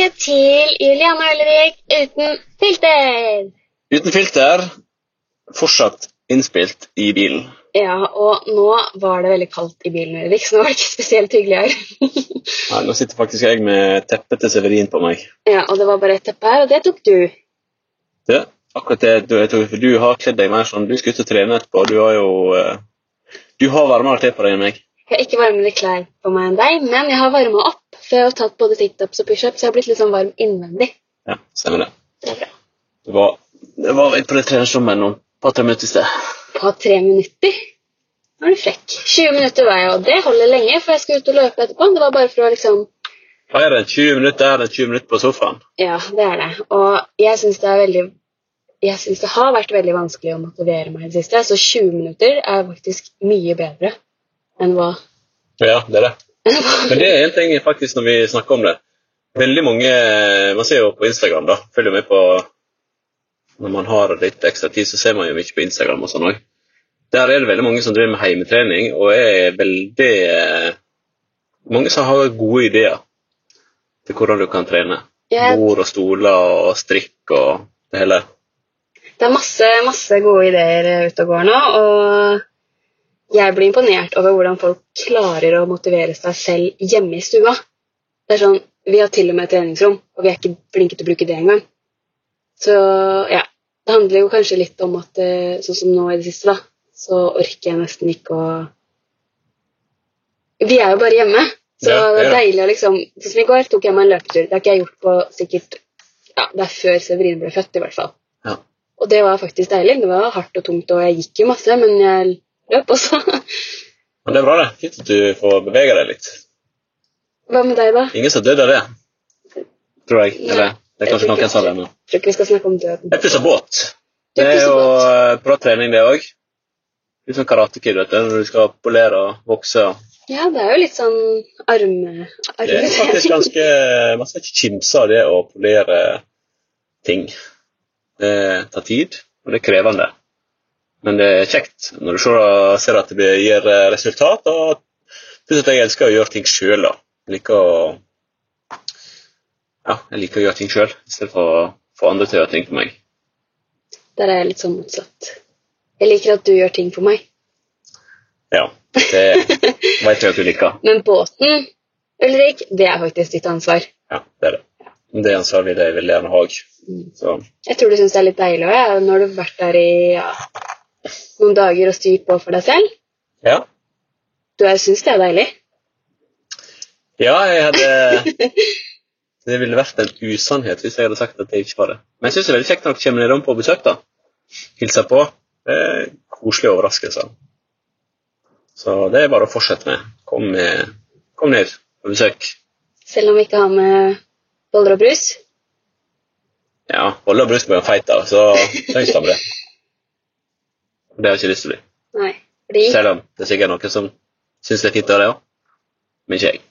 tilbake til Julianne og uten filter. Uten filter. Fortsatt innspilt i bilen. Ja, og nå var det veldig kaldt i bilen, Ulrik, så nå var det ikke spesielt hyggelig her. Nei, nå sitter faktisk jeg med teppet til Severin på meg. ja, og det var bare et teppe her, og det tok du. Ja, akkurat det, du, tok, for du har kledd deg mer sånn, du skal ut og trene etterpå, du har jo eh, Du har varmere klær på deg enn meg. Jeg har ikke varmere klær på meg enn deg, men jeg har varma opp. For jeg har tatt både situps og pushups, så jeg har blitt litt sånn varm innvendig. Ja, stemmer det. Det er bra. Det var, det var på det treningsrommet nå, på par-tre minutter i sted. På tre minutter? Nå er du frekk. 20 minutter var jeg, og det holder lenge, for jeg skal ut og løpe etterpå. Det var bare for å liksom Hva er det, 20 minutter er det er 20 minutter på sofaen? Ja, det er det. Og jeg syns det er veldig jeg synes det har vært veldig vanskelig å motivere meg i det siste, så 20 minutter er faktisk mye bedre enn hva Ja, det er det. Men det er en ting faktisk når vi snakker om det. Veldig mange Man ser jo på Instagram, da. Følger med på Når man har litt ekstra tid, så ser man jo mye på Instagram og sånn òg. Der er det veldig mange som driver med heimetrening, og er veldig eh, Mange som har gode ideer til hvordan du kan trene. Yeah. Bord og stoler og strikk og det hele. Det er masse, masse gode ideer eh, ute og går nå, og jeg blir imponert over hvordan folk klarer å motivere seg selv hjemme i stua. Det er sånn, Vi har til og med treningsrom, og vi er ikke flinke til å bruke det engang. Så ja, det handler jo kanskje litt om at eh, sånn som nå i det siste, da, så orker jeg nesten ikke å Vi er jo bare hjemme, så Ja, det er deilig å liksom Sånn som i går tok jeg meg en løpetur. Det har ikke jeg gjort på sikkert Ja, det er før Severin ble født, i hvert fall. Ja. Og det var faktisk deilig. Det var hardt og tungt, og jeg gikk jo masse, men jeg løp også. Men det er bra, det. Fint at du får bevege deg litt. Hva med deg, da? Ingen som døde av det, tror jeg. Nei. Eller det er kanskje noen som har det. men... Tror ikke vi skal snakke om døden. Jeg pusser båt. Det er jo bra trening, det òg. Litt sånn karatekid, vet du, når du skal polere og vokse. Ja, det er jo litt sånn arme... Det er faktisk ganske Man skal ikke kimse av det å polere ting. Det tar tid, og det er krevende. Men det er kjekt når du ser, at det gir eh, resultat. Og pluss at jeg elsker å gjøre ting sjøl. Jeg liker å ja, jeg liker å gjøre ting sjøl, i stedet for å få andre til å gjøre ting for meg. Der er jeg litt sånn motsatt. Jeg liker at du gjør ting for meg. Ja, det vet jeg at du liker. Men båten, Ulrik, det er faktisk ditt ansvar. Ja, det er det. Det ansvaret vil jeg veldig gjerne ha. Mm. Jeg tror du syns det er litt deilig òg. Ja. Nå har vært der i ja, noen dager og styrt på for deg selv. ja. Du syns det er deilig? Ja, jeg hadde Det ville vært en usannhet hvis jeg hadde sagt at det ikke var det. Men jeg syns det er veldig kjekt når dere kommer nedom på besøk. da. Hilser på. Det er koselige overraskelser. Så det er bare å fortsette med. Kom, med, kom ned på besøk. Selv om vi ikke har med boller og brus? Ja, boller og brus blir feit, da, så trengs det ta med det. Det har jeg ikke lyst til å bli. Nei. Fordi Selv om det er sikkert noen som syns det er fint av det òg. Men ikke jeg.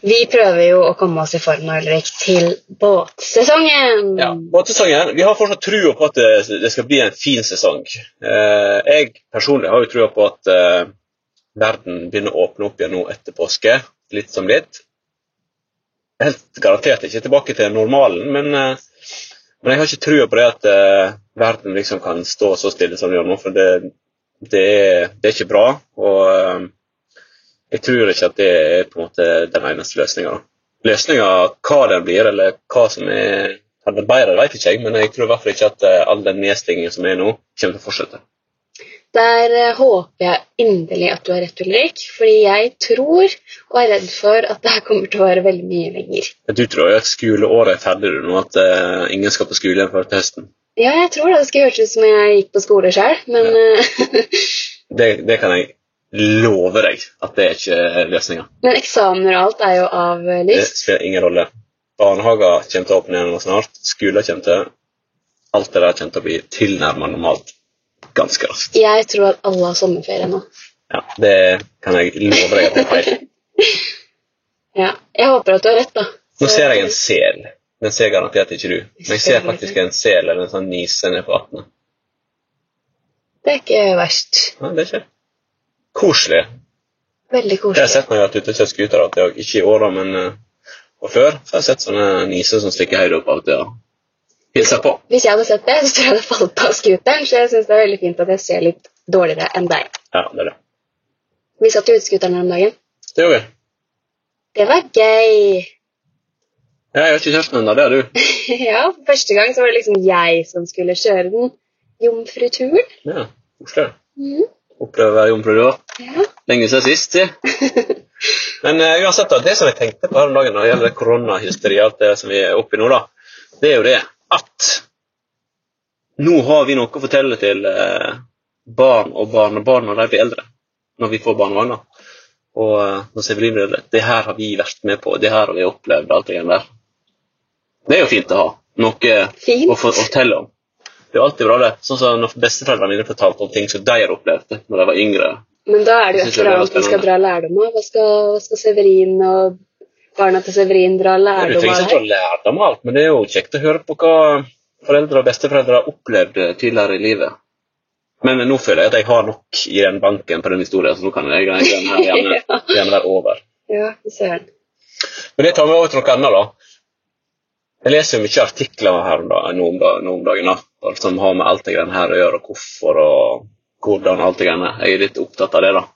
vi prøver jo å komme oss i form nå, Ulrik, til båtsesongen. Ja, båtsesongen. Vi har fortsatt trua på at det, det skal bli en fin sesong. Eh, jeg personlig har jo trua på at eh, verden begynner å åpne opp igjen nå etter påske, litt som litt. Helt garantert ikke tilbake til normalen, men, eh, men jeg har ikke trua på det at uh, verden liksom kan stå så stille som den gjør nå, for det, det, er, det er ikke bra. og uh, jeg tror ikke at det er på en måte den eneste løsninga. Løsninga, hva den blir, eller hva som er hadde bedre, vet ikke jeg, men jeg tror i hvert fall ikke at uh, all den nedstengingen som er nå, kommer til å fortsette. Der eh, håper jeg inderlig at du har rett, Ulrik, fordi jeg tror og er redd for at det her kommer til å være veldig mye lenger. Du tror jo at skoleåret er ferdig nå, at uh, ingen skal på skole igjen før til høsten. Ja, jeg tror det. Det skal hørtes ut som jeg gikk på skole sjøl, men ja. Det, det kan jeg love deg at det er ikke løsninga. Men eksamener og alt er jo Det spiller ingen rolle. Barnehager kommer til å åpne igjen snart. Skoler kommer til Alt det der kommer til å bli tilnærmet normalt ganske raskt. Jeg tror at alle har sommerferie nå. Ja, Det kan jeg love deg at det er feil. Ja, Jeg håper at du har rett, da. Nå ser jeg en sel. Den ser garantert ikke du. Men jeg ser faktisk en sel eller en sånn nise nede på vannet. Det er ikke verst. Ja, det er ikke koselig. Veldig har jeg har sett når jeg har vært ute og kjørt scooter. er Ikke i år, da, men eh, Og før så har jeg sett sånne niser som stikker høyt opp av og til og på. Hvis jeg hadde sett det, så tror jeg det falt av scooteren, så jeg syns det er veldig fint at jeg ser litt dårligere enn deg. Ja, det er det. Vi satt jo ute scooteren her om dagen. Det gjorde vi. Det var gøy. Ja, jeg har ikke kjøpt den ennå, det har du. ja, for første gang så var det liksom jeg som skulle kjøre den jomfruturen. Ja, koselig. Mm. Oppleve jomfru du òg. Ja. Lenge siden sist, si. Men uh, uansett, da, det som jeg tenkte på her om dagen når det gjelder koronahysteri alt det som vi er oppe i nå, da, det er jo det at nå har vi noe å fortelle til eh, barn og barnebarn når de blir eldre. Når vi får barnevogner. Og eh, når eldre. Det her har vi vært med på, det her har vi opplevd. alt det greiene der. Det er jo fint å ha noe Fint. å fortelle om. Det er alltid bra, det. Sånn som når besteforeldrene mine fortalte om ting som de har opplevd når de var yngre. Men da er det jo et eller annet vi skal dra lærdom av. Hva skal, hva skal Severin og barna til Severin dra Du lærdom trenger av ikke her? å lære dem alt, men det er jo kjekt å høre på hva foreldre og besteforeldre har opplevd tidligere i livet. Men nå føler jeg at jeg har nok i den banken på den historien, så nå kan jeg gjerne, den gjerne, gjerne være over. Ja, vi ser. Men det tar meg over til noe annet, da. Jeg leser jo mye artikler her da, nå om, om dagen da, som har med alt det greiene her å gjøre, og hvorfor og hvordan alt det greiene. Jeg er litt opptatt av det, da.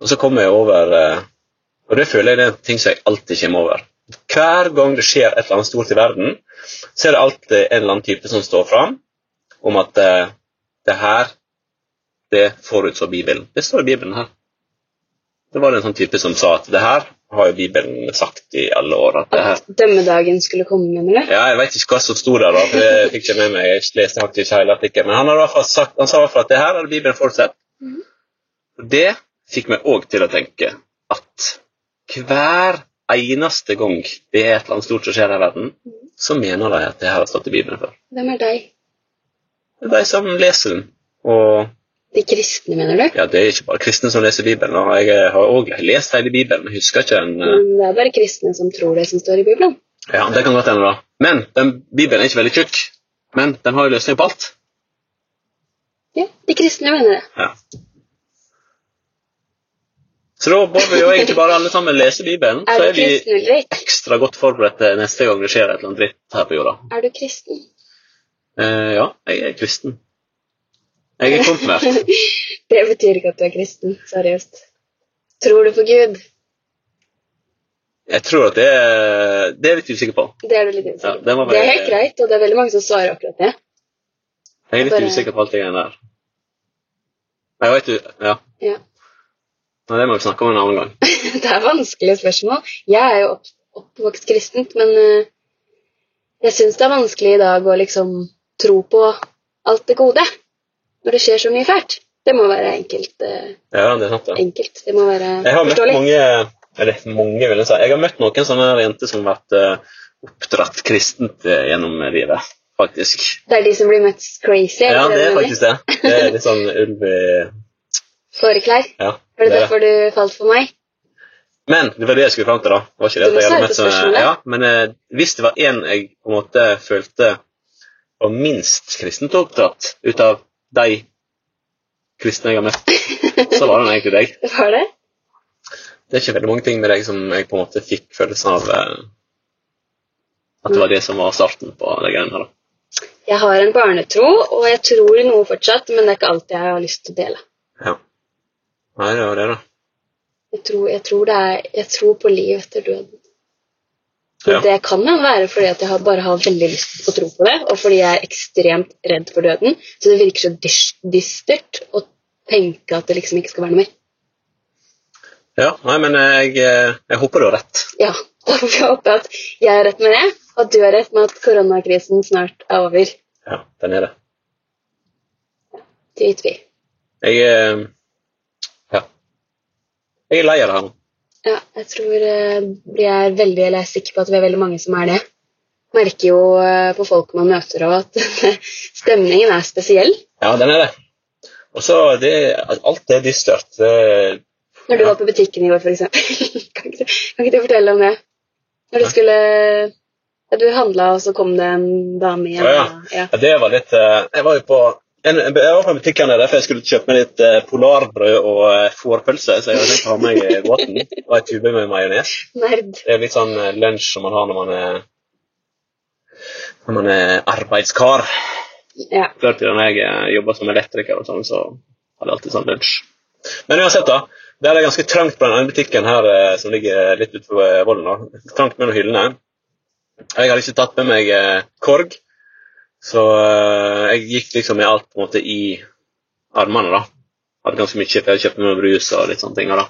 Og så kommer jeg over eh, Og det føler jeg det er en ting som jeg alltid kommer over. Hver gang det skjer et eller annet stort i verden, så er det alltid en eller annen type som står fram om at uh, det her, det forutså Bibelen. Det står i Bibelen her. Det var en sånn type som sa at det her har jo Bibelen sagt i alle år. at At dømmedagen skulle komme, mener du? ja, Jeg vet ikke hva som sto der, da, for det fikk jeg ikke med meg. Jeg leste faktisk hele artikkelen. Men han, har i sagt, han sa i hvert fall at det her hadde Bibelen forutsett. Mhm. Og Det fikk meg òg til å tenke at hver eneste gang det er et eller annet stort som skjer i verden, så mener de at det her har stått i Bibelen før. Hvem er deg? Det er de som leser den. Og De kristne, mener du? ja, det er ikke bare kristne som leser Bibelen. og Jeg har òg lest hele Bibelen, men husker ikke den eh, Men det er bare kristne som tror det som står i Bibelen. Ja, det kan godt hende, da. Men den Bibelen er ikke veldig tjukk. Men den har jo løsning på alt. Ja, de kristne mener det. Ja. Så da bør vi jo egentlig bare alle sammen lese Bibelen, så er vi ekstra godt forberedt til neste gang det skjer et eller annet dritt her på jorda. Er du kristen? Eh, ja, jeg er kristen. Jeg er konfirmert. det betyr ikke at du er kristen. Seriøst. Tror du på Gud? Jeg tror at det er Det er litt usikker på. Det er du litt usikker på. det må det er helt greit, og det er veldig mange som svarer akkurat det. Jeg er litt Bare- usikker på alt det greiene der. Jeg vet du Ja. Ja. Nei, det må vi snakke om en annen gang. det er vanskelige spørsmål. Jeg er jo opp, oppvokst kristent, men uh, jeg syns det er vanskelig i dag å liksom tro på alt det gode når det skjer så mye fælt. Det må være enkelt. Uh, Ja, det er sant, ja. enkelt. Det må være Jeg har møtt mange Eller mange, vil jeg si. Jeg har møtt noen sånne jenter som har vært uh, oppdratt kristent gjennom livet, faktisk. Det er de som blir mest crazy? Ja, det er faktisk det. Det er litt sånn ulv i? Fåreklær? Ja. Var det det er det. derfor du falt for meg? Men det var det jeg skulle fram til, da. Det var ikke det må jeg hadde spørsmålet. ja, Men eh, hvis det var en jeg på en måte følte var minst kristent oppdratt ut av de kristne jeg har møtt, så var det egentlig deg. Det var det? Det er ikke veldig mange ting med deg som jeg på en måte fikk følelsen av eh, at det var det som var starten på de greiene her. da. Jeg har en barnetro, og jeg tror noe fortsatt, men det er ikke alt jeg har lyst til å dele. Ja. Nei, det var det, da. Jeg tror, jeg tror, det er, jeg tror på liv etter døden. Ja. Det kan jo være fordi at jeg bare har veldig lyst til å tro på det, og fordi jeg er ekstremt redd for døden. Så det virker så dys- dystert å tenke at det liksom ikke skal være noe mer. Ja, nei, men jeg, eh, jeg håper du har rett. Ja, Da får vi håpe at jeg har rett med det, og at du har rett med at koronakrisen snart er over. Ja, den er det. Ja, Det vet vi. Jeg eh. Jeg er lei av det her nå. Ja, jeg tror eh, vi er veldig, eller jeg er sikker på at vi er veldig mange som er det. Merker jo eh, på folk man møter òg at stemningen er spesiell. Ja, den er det. Og så Alt er dystert. Når du Ja. var på butikken i går, f.eks. kan, ikke kan ikke du fortelle om det? Når du skulle ja, Du handla, og så kom det en dame igjen. Ja, ja. ja. det var litt eh, Jeg var jo på jeg var på butikken der, for jeg skulle kjøpe meg litt eh, polarbrød og eh, fårpølse. Så jeg hadde tenkt å ha meg i båten. Og ei tube med majones. Det er litt sånn eh, lunsj som man har når man er, når man er arbeidskar. Ja. Før til da jeg eh, jobba som elektriker, og sånn, så hadde jeg alltid sånn lunsj. Men uansett, da. Der er det ganske trangt på den ene butikken her eh, som ligger litt utenfor eh, volden. Trangt mellom hyllene. Jeg hadde ikke tatt med meg eh, korg, så eh, jeg gikk liksom med alt på en måte i armene. da. Hadde ganske mye, kjøpt, jeg kjøpte med brus og litt sånne ting. da.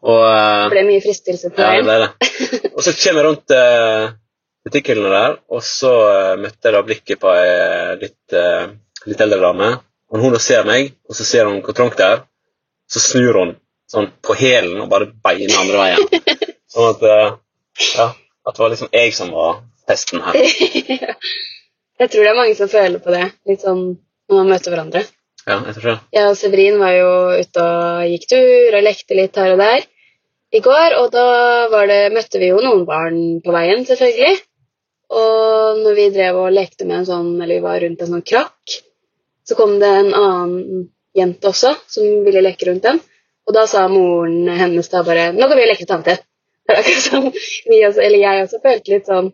Og, eh, Det ble mye fristelse på ja, det veien. ble det. Og så kommer jeg rundt uh, butikkhyllene der, og så uh, møtte jeg da blikket på ei litt, uh, litt eldre dame. Og når hun da ser meg, og så ser hun hvor trangt det er, så snur hun sånn på hælen og bare beiner andre veien. Sånn at ja, at det var liksom jeg som var festen her. Jeg tror det er mange som føler på det, litt sånn når man møter hverandre. Ja, jeg tror det. Jeg og Severin var jo ute og gikk tur og lekte litt her og der i går, og da var det, møtte vi jo noen barn på veien, selvfølgelig. Og når vi drev og lekte med en sånn, eller vi var rundt en sånn krakk, så kom det en annen jente også som ville leke rundt den. Og da sa moren hennes da bare 'Nå kan vi leke tante'. Det er akkurat vi også, eller jeg også følte litt sånn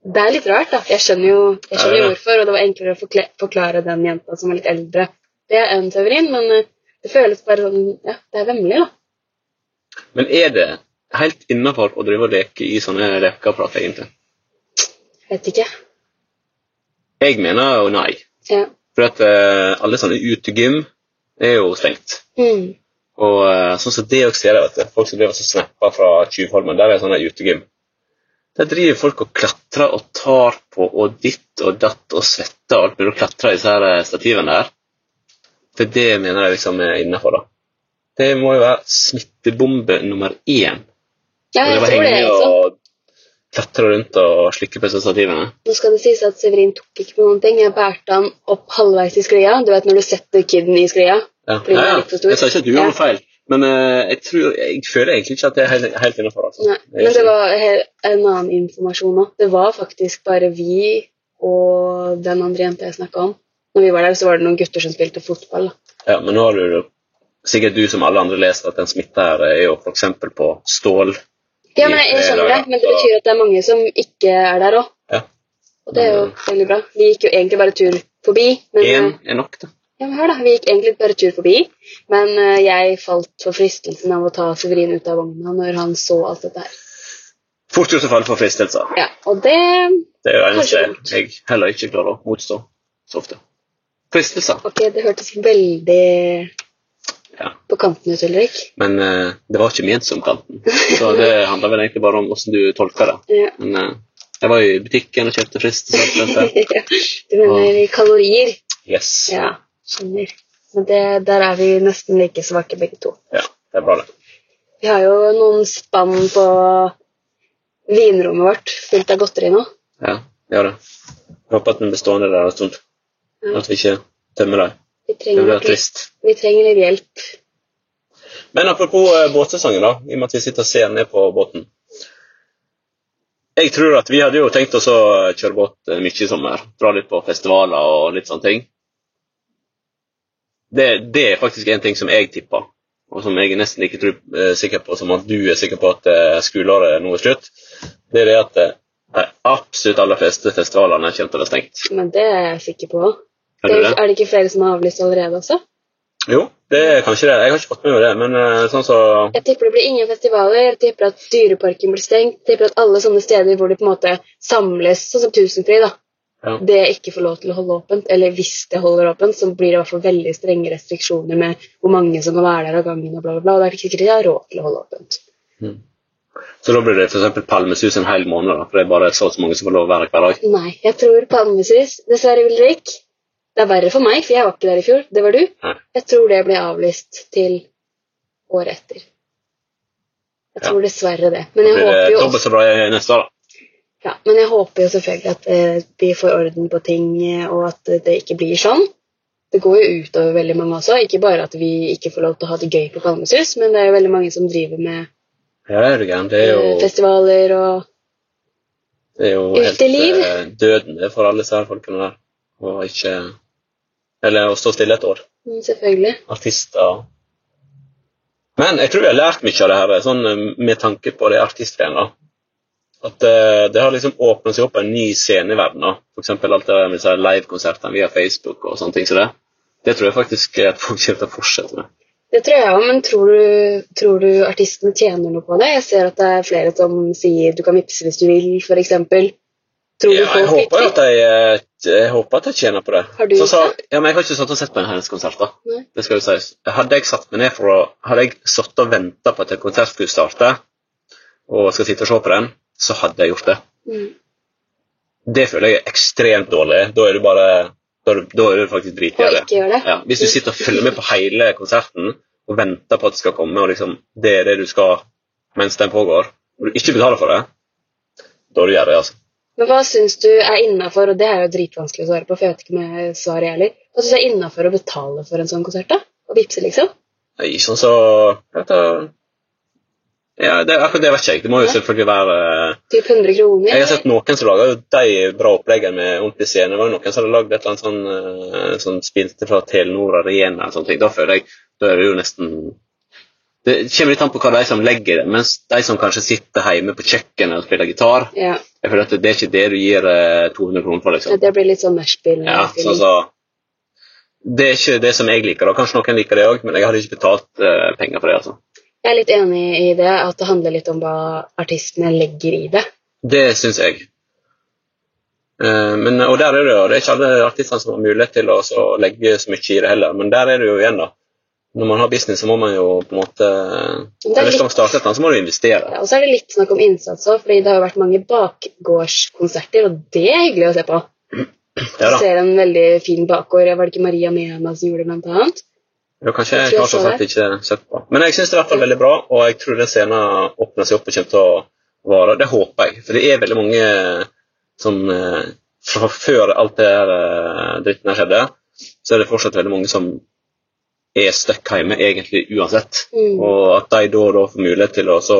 Det er litt rart, da. Jeg skjønner jo, jeg skjønner Ja, ja. hvorfor, og det var enklere å forklare den jenta som var litt eldre, det er en Severin, men eh, det føles bare sånn Ja, det er vemmelig, da. Men er det helt innafor å drive og leke i sånne lekeapparat, egentlig? Vet ikke. Jeg mener jo nei. Ja. For at uh, alle sånne utegym er jo stengt. Mm. Og uh, sånn som det også ser jeg, vet du. Folk som driver og snapper fra Tjuvholmen, der er sånne utegym. Der driver folk og klatrer og tar på og ditt og datt og svetter og alt mulig og klatrer i disse eh, stativene der. For det mener jeg liksom er innafor, da. Det må jo være smittebombe nummer én. Ja, jeg tror det, altså. og klatre rundt og slikke på stativene. Nå skal det sies at Severin tok ikke på noen ting. Jeg bærte han opp halvveis i sklia. Du vet når du setter kiden i sklia? Ja, ja, ja. Jeg sa ikke at du gjorde noe feil, men eh, jeg, tror, jeg føler egentlig ikke at det er helt, helt innafor. Altså. Nei, men det var en annen informasjon òg. Det var faktisk bare vi og den andre jenta jeg snakka om. Når vi var der, så var det noen gutter som spilte fotball. Ja, men nå har du sikkert du som alle andre lest at den smitta her er jo f.eks. på stål. Ja, men jeg, skjønner det, men det betyr at det er mange som ikke er der òg. Ja. Og det er jo veldig bra. Vi gikk jo egentlig bare tur forbi. Men, Én eh, er nok, da. Ja, men hør da, Vi gikk egentlig bare tur forbi, men eh, jeg falt for fristelsen av å ta Severin ut av vogna når han så alt dette her. Fort gjort å falle for fristelser. Ja, Og det Det er jo eneste jeg heller ikke klarer å motstå så ofte. Fristelser. Ok, det hørtes veldig Ja. på kanten ut, Ulrik. Men uh, det var ikke ment som kanten. Så det handler vel egentlig bare om hvordan du tolker det. Ja. Men uh, jeg var i butikken og kjøpte fristelser. Ja, du mener kalorier? Yes. Ja, skjønner. Men det, der er vi nesten like svake begge to. Ja, det er bra, det. Vi har jo noen spann på vinrommet vårt fullt av godteri nå. Ja, vi har det. Jeg håper at den blir stående der en stund. Ja. At vi ikke tømmer dem. Vi Det blir trist. vi trenger litt hjelp. Men apropos eh, båtsesongen, da, i og med at vi sitter og ser ned på båten. Jeg tror at vi hadde jo tenkt oss å kjøre båt eh, mye i sommer. Dra litt på festivaler og litt sånne ting. Det, det er faktisk en ting som jeg tipper, og som jeg nesten ikke tror, er sikker på som at du er sikker på at eh, skoleåret nå er slutt. Det er det at eh, de absolutt aller fleste festivalene kommer til å være stengt. Men det er jeg sikker på. Er Det er, det? ikke flere som har avlyst allerede også? Jo, det er kanskje det. Jeg har ikke fått med meg det, men eh, sånn så Jeg tipper det blir ingen festivaler, jeg tipper at Dyreparken blir stengt, jeg tipper at alle sånne steder hvor det på en måte samles, sånn som Tusenfryd, da, Ja. det ikke får lov til å holde åpent, eller hvis det holder åpent, så blir det i hvert fall veldig strenge restriksjoner med hvor mange som kan være der av gangen, og bla, bla, bla, og det er ikke sikkert de har råd til å holde åpent. Så da blir det f.eks. Palmesus en hel måned, da, for det er bare så og så mange som får lov å være hver dag. Nei, jeg tror Palmesus, dessverre Ulrik, det er verre for meg, for jeg var ikke der i fjor, det var du. Nei. Jeg tror det blir avlyst til året etter. Jeg Ja. tror dessverre det. Men jeg det håper jo dobbelt så bra neste år, da. Ja, men jeg håper jo selvfølgelig at eh, vi får orden på ting, eh, og at eh, det ikke blir sånn. Det går jo utover veldig mange også. Ikke bare at vi ikke får lov til å ha det gøy på Palmesus, men det er jo veldig mange som driver med Ja, jo, eh, festivaler og det er jo uteliv. helt dødende eh, for alle disse folkene der. Og ikke Eller å stå stille et år. Mm, Selvfølgelig. Artister Men jeg tror jeg har lært mye av det her, sånn eh, med tanke på det artistgreiene. At eh, det har liksom åpnet seg opp en ny scene i verden. eksempel alt det med disse livekonsertene via Facebook og sånne ting Så det. Det tror jeg faktisk at folk kommer til å fortsette med. Det tror jeg òg, men tror du, tror du artistene tjener noe på det? Jeg ser at det er flere som sier du kan vippse hvis du vil, f.eks. Tror du Ja, jeg, folk håper at jeg, eh, jeg håper at jeg tjener på det. Har du Så så. Ja, men Jeg har ikke satt og sett på en hennes konsert. da. Det skal jo sies. Hadde jeg satt meg ned for å, hadde jeg satt og venta på at en konsert skulle starte, og skal sitte og se på den, så hadde jeg gjort det. Mm. Det føler jeg er ekstremt dårlig. Da er du bare da er da er du faktisk det? Ja, hvis du sitter og følger med på hele konserten og venter på at det skal komme, og liksom, det er det du skal mens den pågår, og du ikke betaler for det, da er du gjerrig, altså. Men hva syns du er innafor, og det er jo dritvanskelig å svare på, for jeg vet ikke om jeg svarer heller. Hva syns du er innafor å betale for en sånn konsert, da? Å vippse, liksom? Nei, sånn så jeg vet Ja, det, akkurat det vet ikke jeg. Det må jo selvfølgelig være Typ 100 kroner? Jeg har sett noen som lager de bra oppleggene med ordentlig scene. Det var jo noen som hadde lagd et eller annet sånn, eh, sånn spilte fra Telenor Arena og sånne ting. Da føler jeg da er det jo nesten Det kommer litt an på hva de som legger det. Mens de som kanskje sitter hjemme på kjøkkenet og spiller gitar, Ja, jeg føler at det er ikke det du gir eh, 200 kroner for. liksom. det blir litt sånn nachspiel. Ja, sånn så, det er ikke det som jeg liker. da. Kanskje noen liker det òg, men jeg hadde ikke betalt uh, penger for det. altså. Jeg er litt enig i det, at det handler litt om hva artistene legger i det. Det syns jeg. Eh, men, og der er det jo, det er ikke alle artistene som har mulighet til å legge så mye i det heller, men der er det jo igjen, da. Når man har business, så må man jo på en måte er Eller skal man starte et så må du investere. Ja, og så er det litt snakk om innsats òg, fordi det har jo vært mange bakgårdskonserter, og det er hyggelig å se på. Ja Jeg da. ser en veldig fin bakgård. Var det ikke Maria Mena som gjorde det, blant annet? Jo, kanskje Jeg har så ikke sett på. Men jeg syns det er veldig bra, og jeg tror den scenen åpner seg opp og kommer til å vare. Det håper jeg, for det er veldig mange som eh, Fra før alt det her eh, dritten her skjedde, så er det fortsatt veldig mange som er stuck hjemme egentlig uansett. Mm. Og at de da og da får mulighet til å så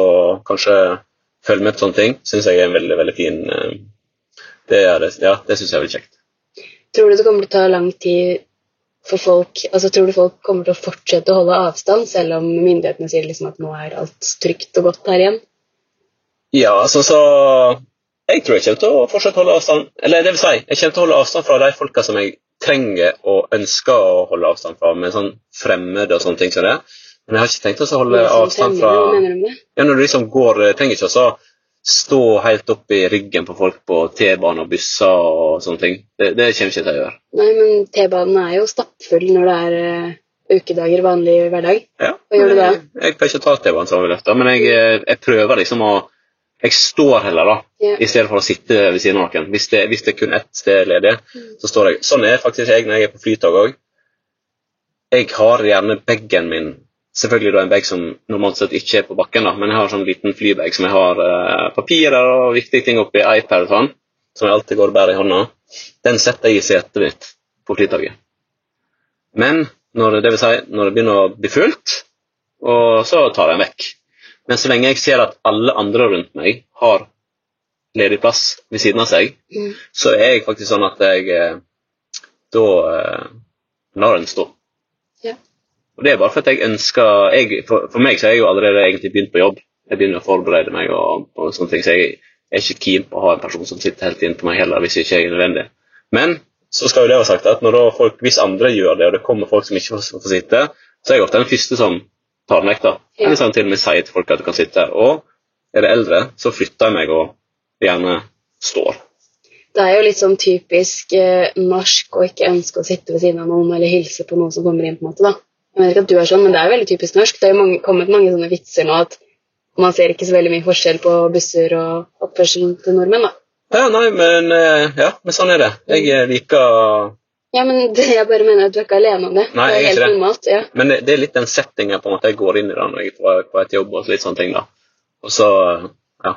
kanskje følge med på sånne ting, syns jeg er en veldig veldig fin eh, Det, er ja, det syns jeg er veldig kjekt. Tror du det kommer til å ta lang tid for folk Altså, tror du folk kommer til å fortsette å holde avstand, selv om myndighetene sier liksom at nå er alt trygt og godt her igjen? Ja, altså så Jeg tror jeg kommer til å fortsette å holde avstand. Eller det vil si, jeg kommer til å holde avstand fra de folka som jeg trenger og ønsker å holde avstand fra, med sånn fremmede og sånne ting som det. Men jeg har ikke tenkt å holde avstand fra? Ja, når du liksom går Jeg trenger ikke å så stå helt opp i ryggen på folk på T-bane og busser og sånne ting. Det, det kommer ikke til å gjøre. Nei, men T-banen er jo stappfull når det er eh, ukedager, vanlig hverdag. Ja, gjør du det? Jeg, jeg kan ikke ta T-banen som vi løfter, men jeg, eh, jeg prøver liksom å Jeg står heller, da, yeah. i stedet for å sitte ved siden av noen. Hvis det, hvis det er kun ett sted ledig, Mm. så står jeg Sånn er faktisk jeg når jeg er på flytog òg. Jeg har gjerne bagen min Selvfølgelig da en bag som normalt sett ikke er på bakken, da, men jeg har sånn liten flybag som jeg har eh, papirer og viktige ting oppi, iPad og sånn, som jeg alltid går og bærer i hånda. Den setter jeg i setet mitt på flytoget. Men når det vil si, når det begynner å bli fullt, og så tar jeg den vekk. Men så lenge jeg ser at alle andre rundt meg har ledig plass ved siden av seg, Mm. så er jeg faktisk sånn at jeg eh, da eh, lar den stå. Og det er bare for at jeg ønsker jeg, for, for meg så har jeg jo allerede egentlig begynt på jobb. Jeg begynner å forberede meg og, og sånne ting, så jeg er ikke keen på å ha en person som sitter helt inntil meg heller, hvis ikke jeg er nødvendig. Men så skal jo det være sagt at folk, hvis andre gjør det, og det kommer folk som ikke får, får sitte, så er jeg ofte den første som tar den vekk. da. Eller sånn til og med sier til folk at du kan sitte. Og er det eldre, så flytter jeg meg og gjerne står. Det er jo litt sånn typisk eh, norsk å ikke ønske å sitte ved siden av noen eller hilse på noen som kommer inn. på en måte da. Jeg vet ikke at du er sånn, men det er veldig typisk norsk. Det er jo mange, kommet mange sånne vitser nå at man ser ikke så veldig mye forskjell på busser og oppførselen til nordmenn. da. Ja, nei, men eh, ja, men sånn er det. Jeg eh, liker Ja, men det, jeg bare mener at du er ikke alene om det. Nei, det er helt det. normalt. ja. Men det, det er litt den settingen på en måte jeg går inn i da når jeg er på, på et jobb og litt sånne ting. da. Og så, ja.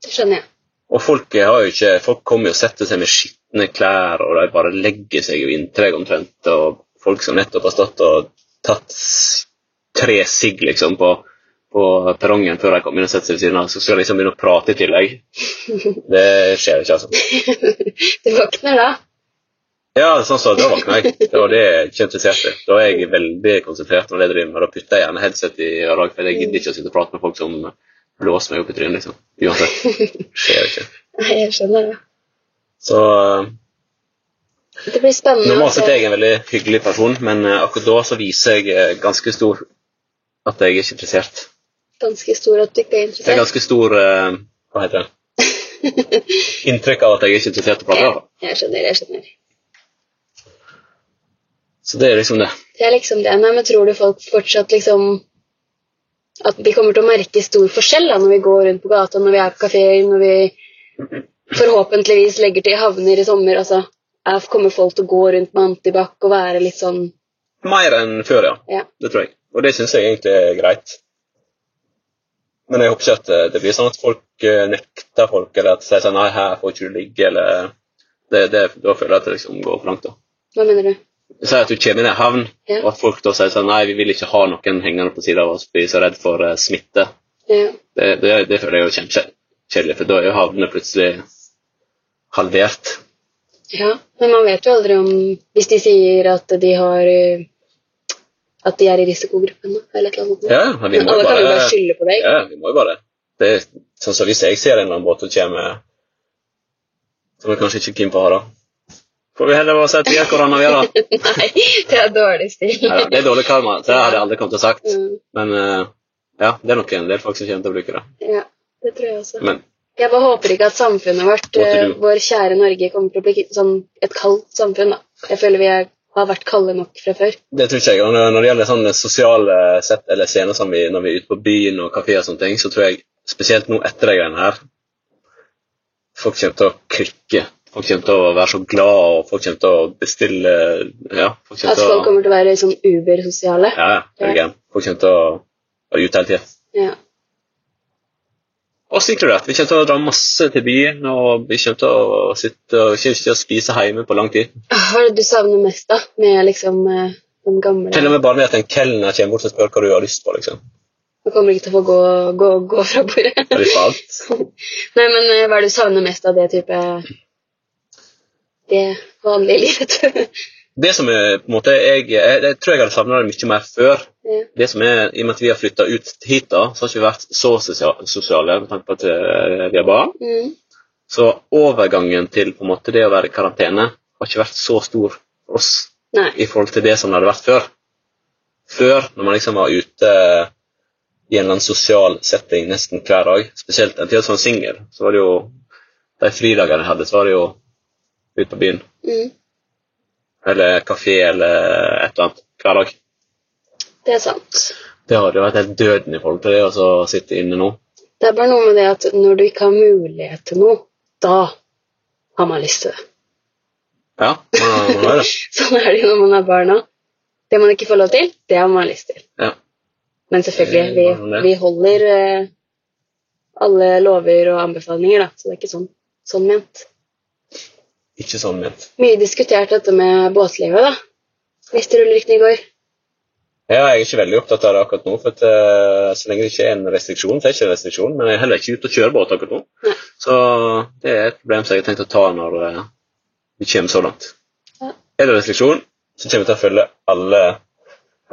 Det skjønner jeg. Og folk har jo ikke, folk kommer jo og setter seg med skitne klær, og de bare legger seg jo inntil deg omtrent. Og folk som nettopp har stått og tatt tre sigg liksom på, på perrongen før de kom inn og satte seg ved siden av, så skal de liksom begynne å prate i tillegg. Det skjer ikke, altså. Du våkner da. Ja, sånn så, da våkner jeg. Det var det jeg ikke interessert i. Da er jeg veldig konsentrert om det jeg driver med. Da putter jeg gjerne headset i øret, for jeg gidder ikke å sitte og prate med folk som blåser meg opp i trynet. liksom. Uansett. Skjer ikke. Nei, jeg skjønner det. Så Det blir spennende. normalt sett er jeg en veldig hyggelig person, men eh, akkurat da så viser jeg eh, ganske stor at jeg er ikke interessert. Ganske stor at du ikke er interessert? Det er ganske stor eh, Hva heter det? Inntrykk av at jeg er ikke interessert i å prate. Jeg skjønner, jeg skjønner. Så det er liksom det. Det er liksom det. Nei, men tror du folk fortsatt liksom At vi kommer til å merke stor forskjell da, når vi går rundt på gata, når vi er på kafeer, når vi forhåpentligvis legger til havner i sommer? altså, Kommer folk til å gå rundt med antibac og være litt sånn Mer enn før, ja. Ja. Det tror jeg. Og det syns jeg egentlig er greit. Men jeg håper ikke at eh, det blir sånn at folk eh, nekter folk, eller at de sier sånn Nei, her får ikke du ligge, eller det, det, Da føler jeg at det liksom går for langt, da. Hva mener du? Si at du kommer inn i havn, Ja. og at folk da sier sånn Nei, vi vil ikke ha noen hengende på siden av oss, vi er så redd for uh, smitte. Ja. Det, det, det føler jeg er jo kjempekjedelig, for da er jo havnene plutselig halvert. Ja. Men man vet jo aldri om Hvis de sier at de har eh, At de er i risikogruppen, eller et eller annet. Ja, men vi Men alle jo kan jo bare bare skylde på deg. Ja, vi må jo bare det. Er, sånn som Hvis jeg ser en eller annen båt og kommer Som jeg kanskje ikke er keen på å ha, da. Får vi heller bare si at vi er korona, vi da. Nei, det er dårlig stil. ja, det er dårlig karma, det hadde jeg aldri kommet til å sagt. Mm, Men eh, ja, det er nok en del folk som kommer til å bruke det. ja, det tror jeg også. Men Jeg bare håper ikke at samfunnet vårt, do? vår kjære Norge, kommer til å bli sånn et kaldt samfunn. da. Jeg føler vi er, har vært kalde nok fra før. det tror ikke jeg. Og når det gjelder sånne sosiale sett eller scener som vi, når vi er ute på byen og kafé og sånne ting, så tror jeg spesielt nå etter de greiene her Folk kommer til å klikke. Folk kommer til å være så glad, og folk kommer til å bestille Ja, folk At til folk kommer til å være sånn ubersosiale. Ja, ja. Folk kommer til å være ute hele tida. Ja. Oss inkludert. Vi kommer til å dra masse til byen, og vi kommer til å sitte og til å spise hjemme på lang tid. Hva er det du savner mest, da? Med liksom eh, den gamle Til og med bare det at en kelner kommer bort og spør hva du har lyst på. liksom. Du kommer ikke til å få gå, gå, gå fra bordet. Er det lyst? Nei, men eh, hva er det du savner mest av det type Det vanlige livet? Det som er, på en måte, jeg, jeg, jeg tror jeg hadde savna det mye mer før. ja. Det som er, I og med at vi har flytta ut hit, da, så har vi ikke vært så sosiale med tanke på at eh, vi har barn. Mm. Så overgangen til på en måte det å være i karantene har ikke vært så stor for oss Nei. i forhold til det som det hadde vært før. Før, når man liksom var ute i en eller annen sosial setting nesten hver dag, spesielt en tid som singel, så var det jo de fridagene jeg hadde, så var det jo ute på byen. Mm. Eller kafé eller et eller annet hver dag. Det er sant. Det hadde jo vært helt døden i forhold til det å sitte inne nå. Det er bare noe med det at når du ikke har mulighet til noe, da har man lyst til det. Ja, man, har det. Sånn er det jo når man er barn òg. Det man ikke får lov til, det har man lyst til. Ja. Men selvfølgelig, vi, vi holder eh, alle lover og anbefalinger, da. Så det er ikke sånn, sånn ment. Ikke sånn ment. Mye diskutert dette med båtlivet, da. Visste rulleryktene i går. Ja, jeg er ikke veldig opptatt av det akkurat nå, for at, uh, så lenge det ikke er en restriksjon, så er det ikke en restriksjon, men jeg er heller ikke ute og kjører båt akkurat nå. Nei. Så det er et problem som jeg har tenkt å ta når uh, vi kommer så langt. Ja. Er det restriksjon, så kommer vi til å følge alle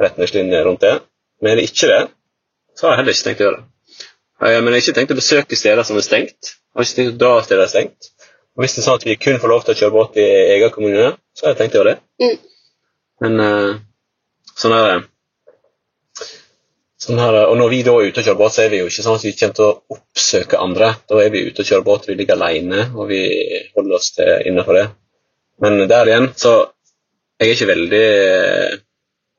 retningslinjer rundt det. Men er det ikke det, så har jeg heller ikke tenkt å gjøre det. Uh, Men jeg har ikke tenkt å besøke steder som er stengt. Jeg har ikke tenkt å dra steder som er stengt. Og hvis det er sånn at vi kun får lov til å kjøre båt i egen kommune, så har jeg tenkt å gjøre det. Mm. Men uh, sånn er det. Sånn her, og når vi da er ute og kjører båt, så er vi jo ikke sånn at vi kommer til å oppsøke andre. Da er vi ute og kjører båt, vi ligger alene, og vi holder oss til innenfor det. Men der igjen, så jeg er ikke veldig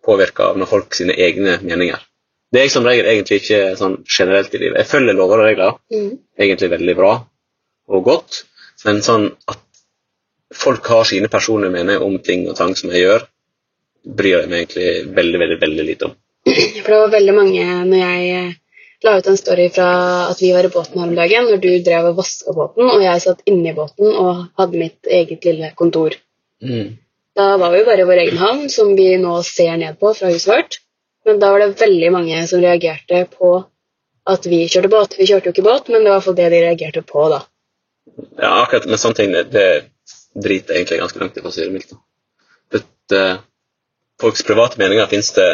påvirka av når folk sine egne meninger. Det er jeg som regel egentlig ikke sånn generelt i livet. Jeg følger lover og regler Mm. egentlig veldig bra og godt, men sånn at folk har sine personlige meninger om ting og tang som jeg gjør, bryr jeg meg egentlig veldig, veldig, veldig lite om. For det var veldig mange når jeg eh, la ut en story fra at vi var i båten her om dagen, når du drev og vaska båten, og jeg satt inne i båten og hadde mitt eget lille kontor. Da var vi bare i vår egen havn, som vi nå ser ned på fra huset vårt. Men da var det veldig mange som reagerte på at vi kjørte båt. Vi kjørte jo ikke båt, men det var iallfall det de reagerte på, da. Ja, akkurat med sånne ting, det, det driter jeg egentlig ganske langt i, for å si det mildt. Uh, folks private meninger finnes det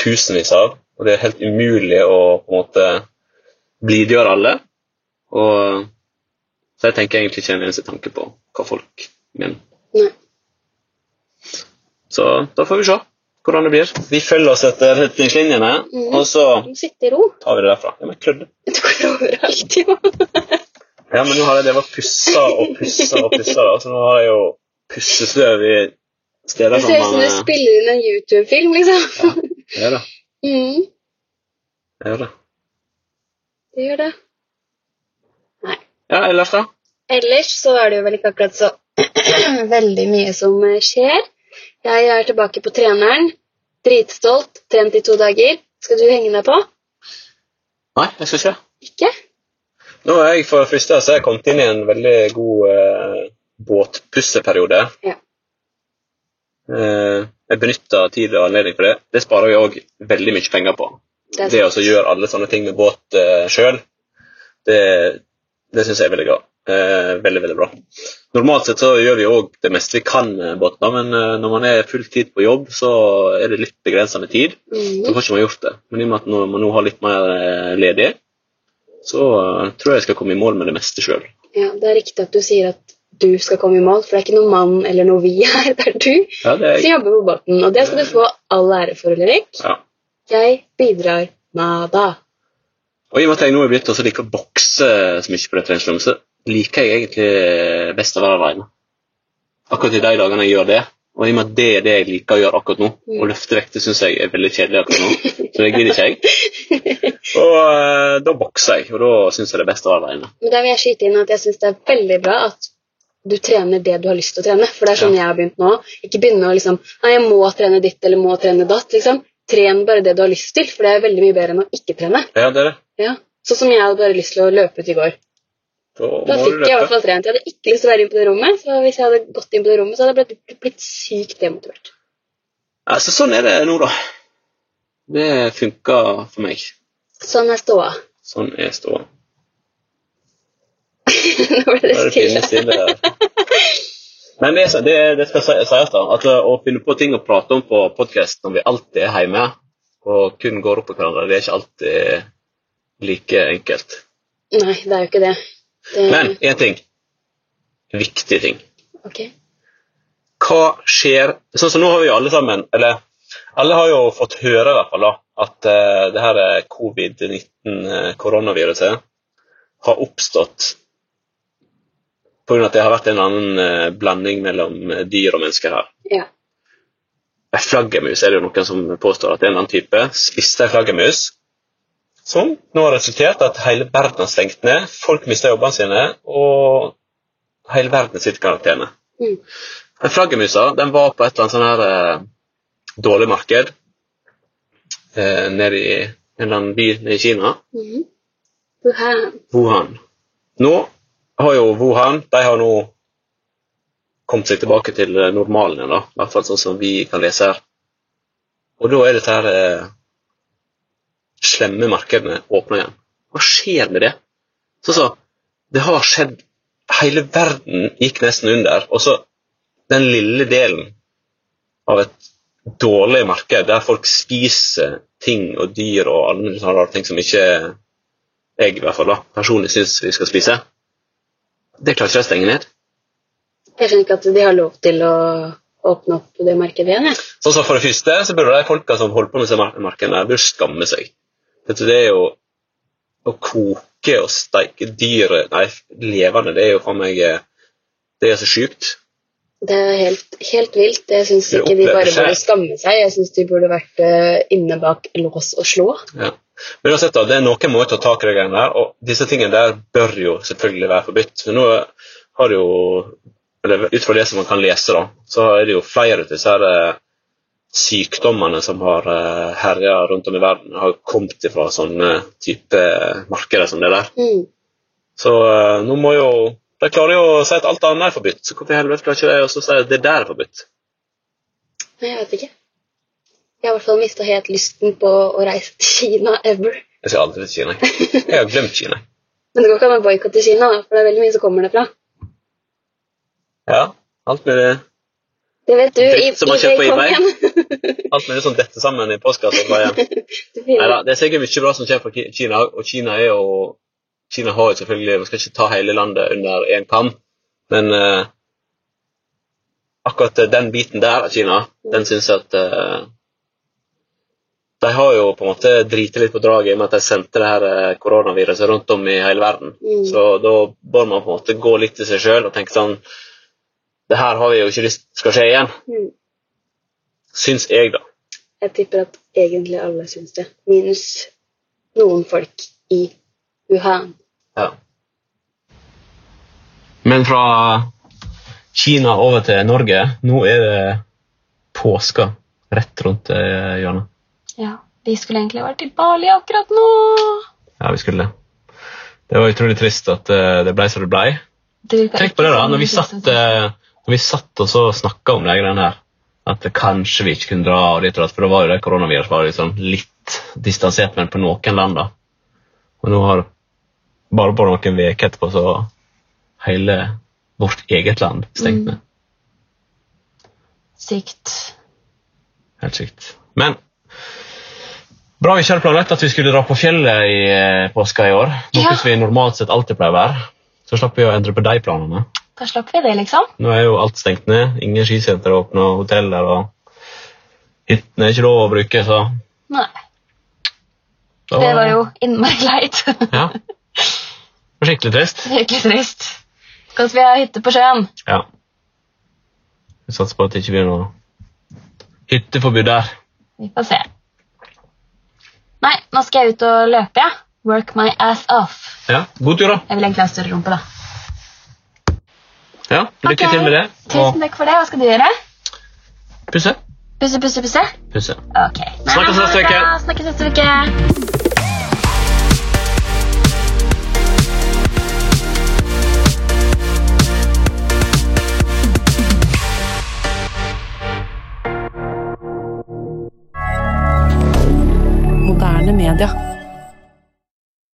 tusenvis av, og det er helt umulig å på en måte blidgjøre alle. Og, så jeg tenker egentlig ikke en eneste tanke på hva folk mener. Nei. Så da får vi se hvordan det blir. Vi følger oss etter retningslinjene, mm. og så tar vi det derfra. Ja, men klødde. Du går overalt, jo. Ja, men nå har jeg det var pussa og pussa og pussa, da, så nå har jeg jo pussestøv i steder Det ser ut som du spiller inn en YouTube-film, liksom. Ja, det. gjør Mm, Det gjør det. det gjør det. Nei. Ja, ellers, da? Ellers så er det jo vel ikke akkurat så veldig mye som eh, skjer. Jeg er tilbake på treneren. Dritstolt. Trent i to dager. Skal du henge deg på? Nei, jeg skal ikke. Ikke? Nå er jeg for det første så er jeg kommet inn i en veldig god eh, båtpusseperiode. Ja. Eh, jeg benytter tid og anledning for det. Det sparer jeg òg veldig mye penger på. Det Det å gjøre alle sånne ting med båt eh, sjøl, det, det syns jeg er veldig bra. Eh, veldig, veldig bra. Normalt sett så gjør vi òg det meste vi kan med båten, men eh, når man er full tid på jobb, så er det litt begrensende tid. Så mm. får ikke man gjort det. Men i og med at man nå har litt mer eh, ledig, så eh, tror jeg jeg skal komme i mål med det meste sjøl. ja, Det er riktig at du sier at du skal komme i mål, for det er ikke noen mann eller noe vi her. Det er du Ja, det er som jobber på båten, og det skal du få all ære for, Ulrik. Ja. Jeg bidrar nada. Og i og med at jeg nå er blitt også like å bokse så mye på det treningsrommet, så liker jeg egentlig best å være alene. Akkurat i de dagene jeg gjør det. Og i og med at det er det jeg liker å gjøre akkurat nå, Mm. å løfte vekter syns jeg er veldig kjedelig akkurat nå, så det gidder ikke jeg. Og eh, da bokser jeg, og da syns jeg det er best å være alene. Men der vil jeg skyte inn at jeg syns det er veldig bra at du trener det du har lyst til å trene. For det er sånn jeg har begynt nå. Ikke begynne å liksom Nei, jeg må trene ditt eller må trene datt. liksom. Tren bare det du har lyst til, for det er veldig mye bedre enn å ikke trene. Ja, det er det. Ja. Sånn som jeg hadde bare lyst til å løpe ut i går. Da fikk jeg i hvert fall trent. Jeg hadde ikke lyst til å være inne på det rommet, så hvis jeg hadde gått inn på det rommet, så hadde jeg blitt, blitt sykt demotivert. Altså, sånn er det nå, da. Det funker for meg. Sånn er ståa. Sånn er ståa. Nå ble det stille. stille. Men det, det, det skal si- sies, da. At eh, å finne på ting å prate om på podkast når vi alltid er hjemme og kun går opp på hverandre, det er ikke alltid like enkelt. Nei, det er jo ikke det. Det Men én ting. Viktig ting. Ok. Hva skjer Sånn som nå har vi jo alle sammen Eller alle har jo fått høre i hvert fall da, at uh, det her eh, covid-19-koronaviruset har oppstått pga. at det har vært en annen uh, blanding mellom eh, dyr og mennesker her. Ja. Ei flaggermus er det jo noen som påstår at det er en annen type. Spiste ei flaggermus. Som nå har resultert i at hele verden har stengt ned. Folk mister jobbene sine, og hele verden sitter i karantene. Mm. Den flaggermusa den var på et eller annet sånn her eh, dårlig marked eh, nede i en eller annen by nede i Kina. Mm. Wuhan. Wuhan. Nå har jo Wuhan de har nå kommet seg tilbake til normalen igjen. I hvert fall sånn som vi kan lese her. Og da er dette her eh, slemme markedene åpna igjen. Hva skjer med det? Så, så, det har skjedd Hele verden gikk nesten under, og så den lille delen av et dårlig marked der folk spiser ting og dyr og alle sånne rare ting som ikke jeg i hvert fall da, personlig syns vi skal spise, det klarer ikke å stenge ned. Jeg skjønner ikke at de har lov til å åpne opp det markedet igjen. Jeg. Sånn som For det første så burde de folka som holder på med disse markedene, burde skamme seg. Vet du, det er jo å koke og steike dyr Nei, levende, det er jo for meg eh, Det er så sjukt. Det er helt, helt vilt. Jeg syns ikke de bare burde skamme seg. Jeg syns de burde vært eh, inne bak lås og slå. Ja. Men uansett, da, det er noen måter å ta tak i de greiene der, og disse tingene der bør jo selvfølgelig være forbudt. Men nå har det jo eller Ut fra det som man kan lese, da, så er det jo flere av disse her eh, sykdommene som har uh, herja rundt om i verden, har kommet ifra sånne type markeder som det der. Mm. Så eh, nå må jo De klarer jo å si at alt annet er forbudt, så hvorfor i helvete klarer ikke de å si at det der er forbudt? Nei, jeg vet ikke. Jeg har i hvert fall mista helt lysten på å reise til Kina ever. Jeg skal aldri til Kina. Jeg har glemt Kina. Men det går ikke an å boikotte Kina, for det er veldig mye som kommer derfra. Ja, alt med det Det vet du. Dritt som man kjøper på eBay. Alt mulig sånn detter sammen i postkassa. Neida, det er sikkert mye bra som skjer fra Ki- Kina, og Kina er jo Kina har jo selvfølgelig Vi skal ikke ta hele landet under én kam, men uh, akkurat den biten der av Kina, den syns jeg at uh, De har jo på en måte driti litt på draget i og med at de sendte det her eh, koronaviruset rundt om i hele verden. Mm. Så da bør man på en måte gå litt til seg sjøl og tenke sånn Det her har vi jo ikke lyst skal skje igjen. Mm. Syns jeg, da. Jeg tipper at egentlig alle syns det. Minus noen folk i Wuhan. Ja. Men fra Kina over til Norge, nå er det påska rett rundt eh, hjørnet. Ja, vi skulle egentlig vært i Bali akkurat nå. Ja, vi skulle det. Det var utrolig trist at eh, det ble som det ble. Tenk på det, da. Når vi satt, vi satt og så snakka om de greiene her, at kanskje vi ikke kunne dra og dit og datt, for da var jo det koronavirus var liksom litt distansert, men på noen land, da. Og nå har bare på noen uker etterpå så hele vårt eget land stengt Mm. Sykt. Helt sykt. Men bra vi ikke hadde planlagt at vi skulle dra på fjellet i eh, påska i år. Noe Ja. som vi normalt sett alltid pleier å være. Så slapp vi å endre på de planene. Da slapp vi det, liksom. Nå er jo alt stengt ned. Ingen skisenter åpne, og hoteller og hyttene er ikke lov å bruke, så Nei, da det var jo innmari leit. Ja. Skikkelig trist. Skikkelig trist. Kanskje vi har hytte på sjøen. Ja. Vi satser på at det ikke blir noe hytteforbud der. Vi får se. Nei, nå skal jeg ut og løpe, jeg. Work my ass off. Ja, God tur, da. Jeg vil egentlig ha større rumpe, da. Ja, Lykke okay. til med det. Tusen takk for det. Hva skal du gjøre? Pusse. Pusse, pusse, pusse? Pusse. Ok. Snakkes neste uke. Snakkes neste uke. Moderne media.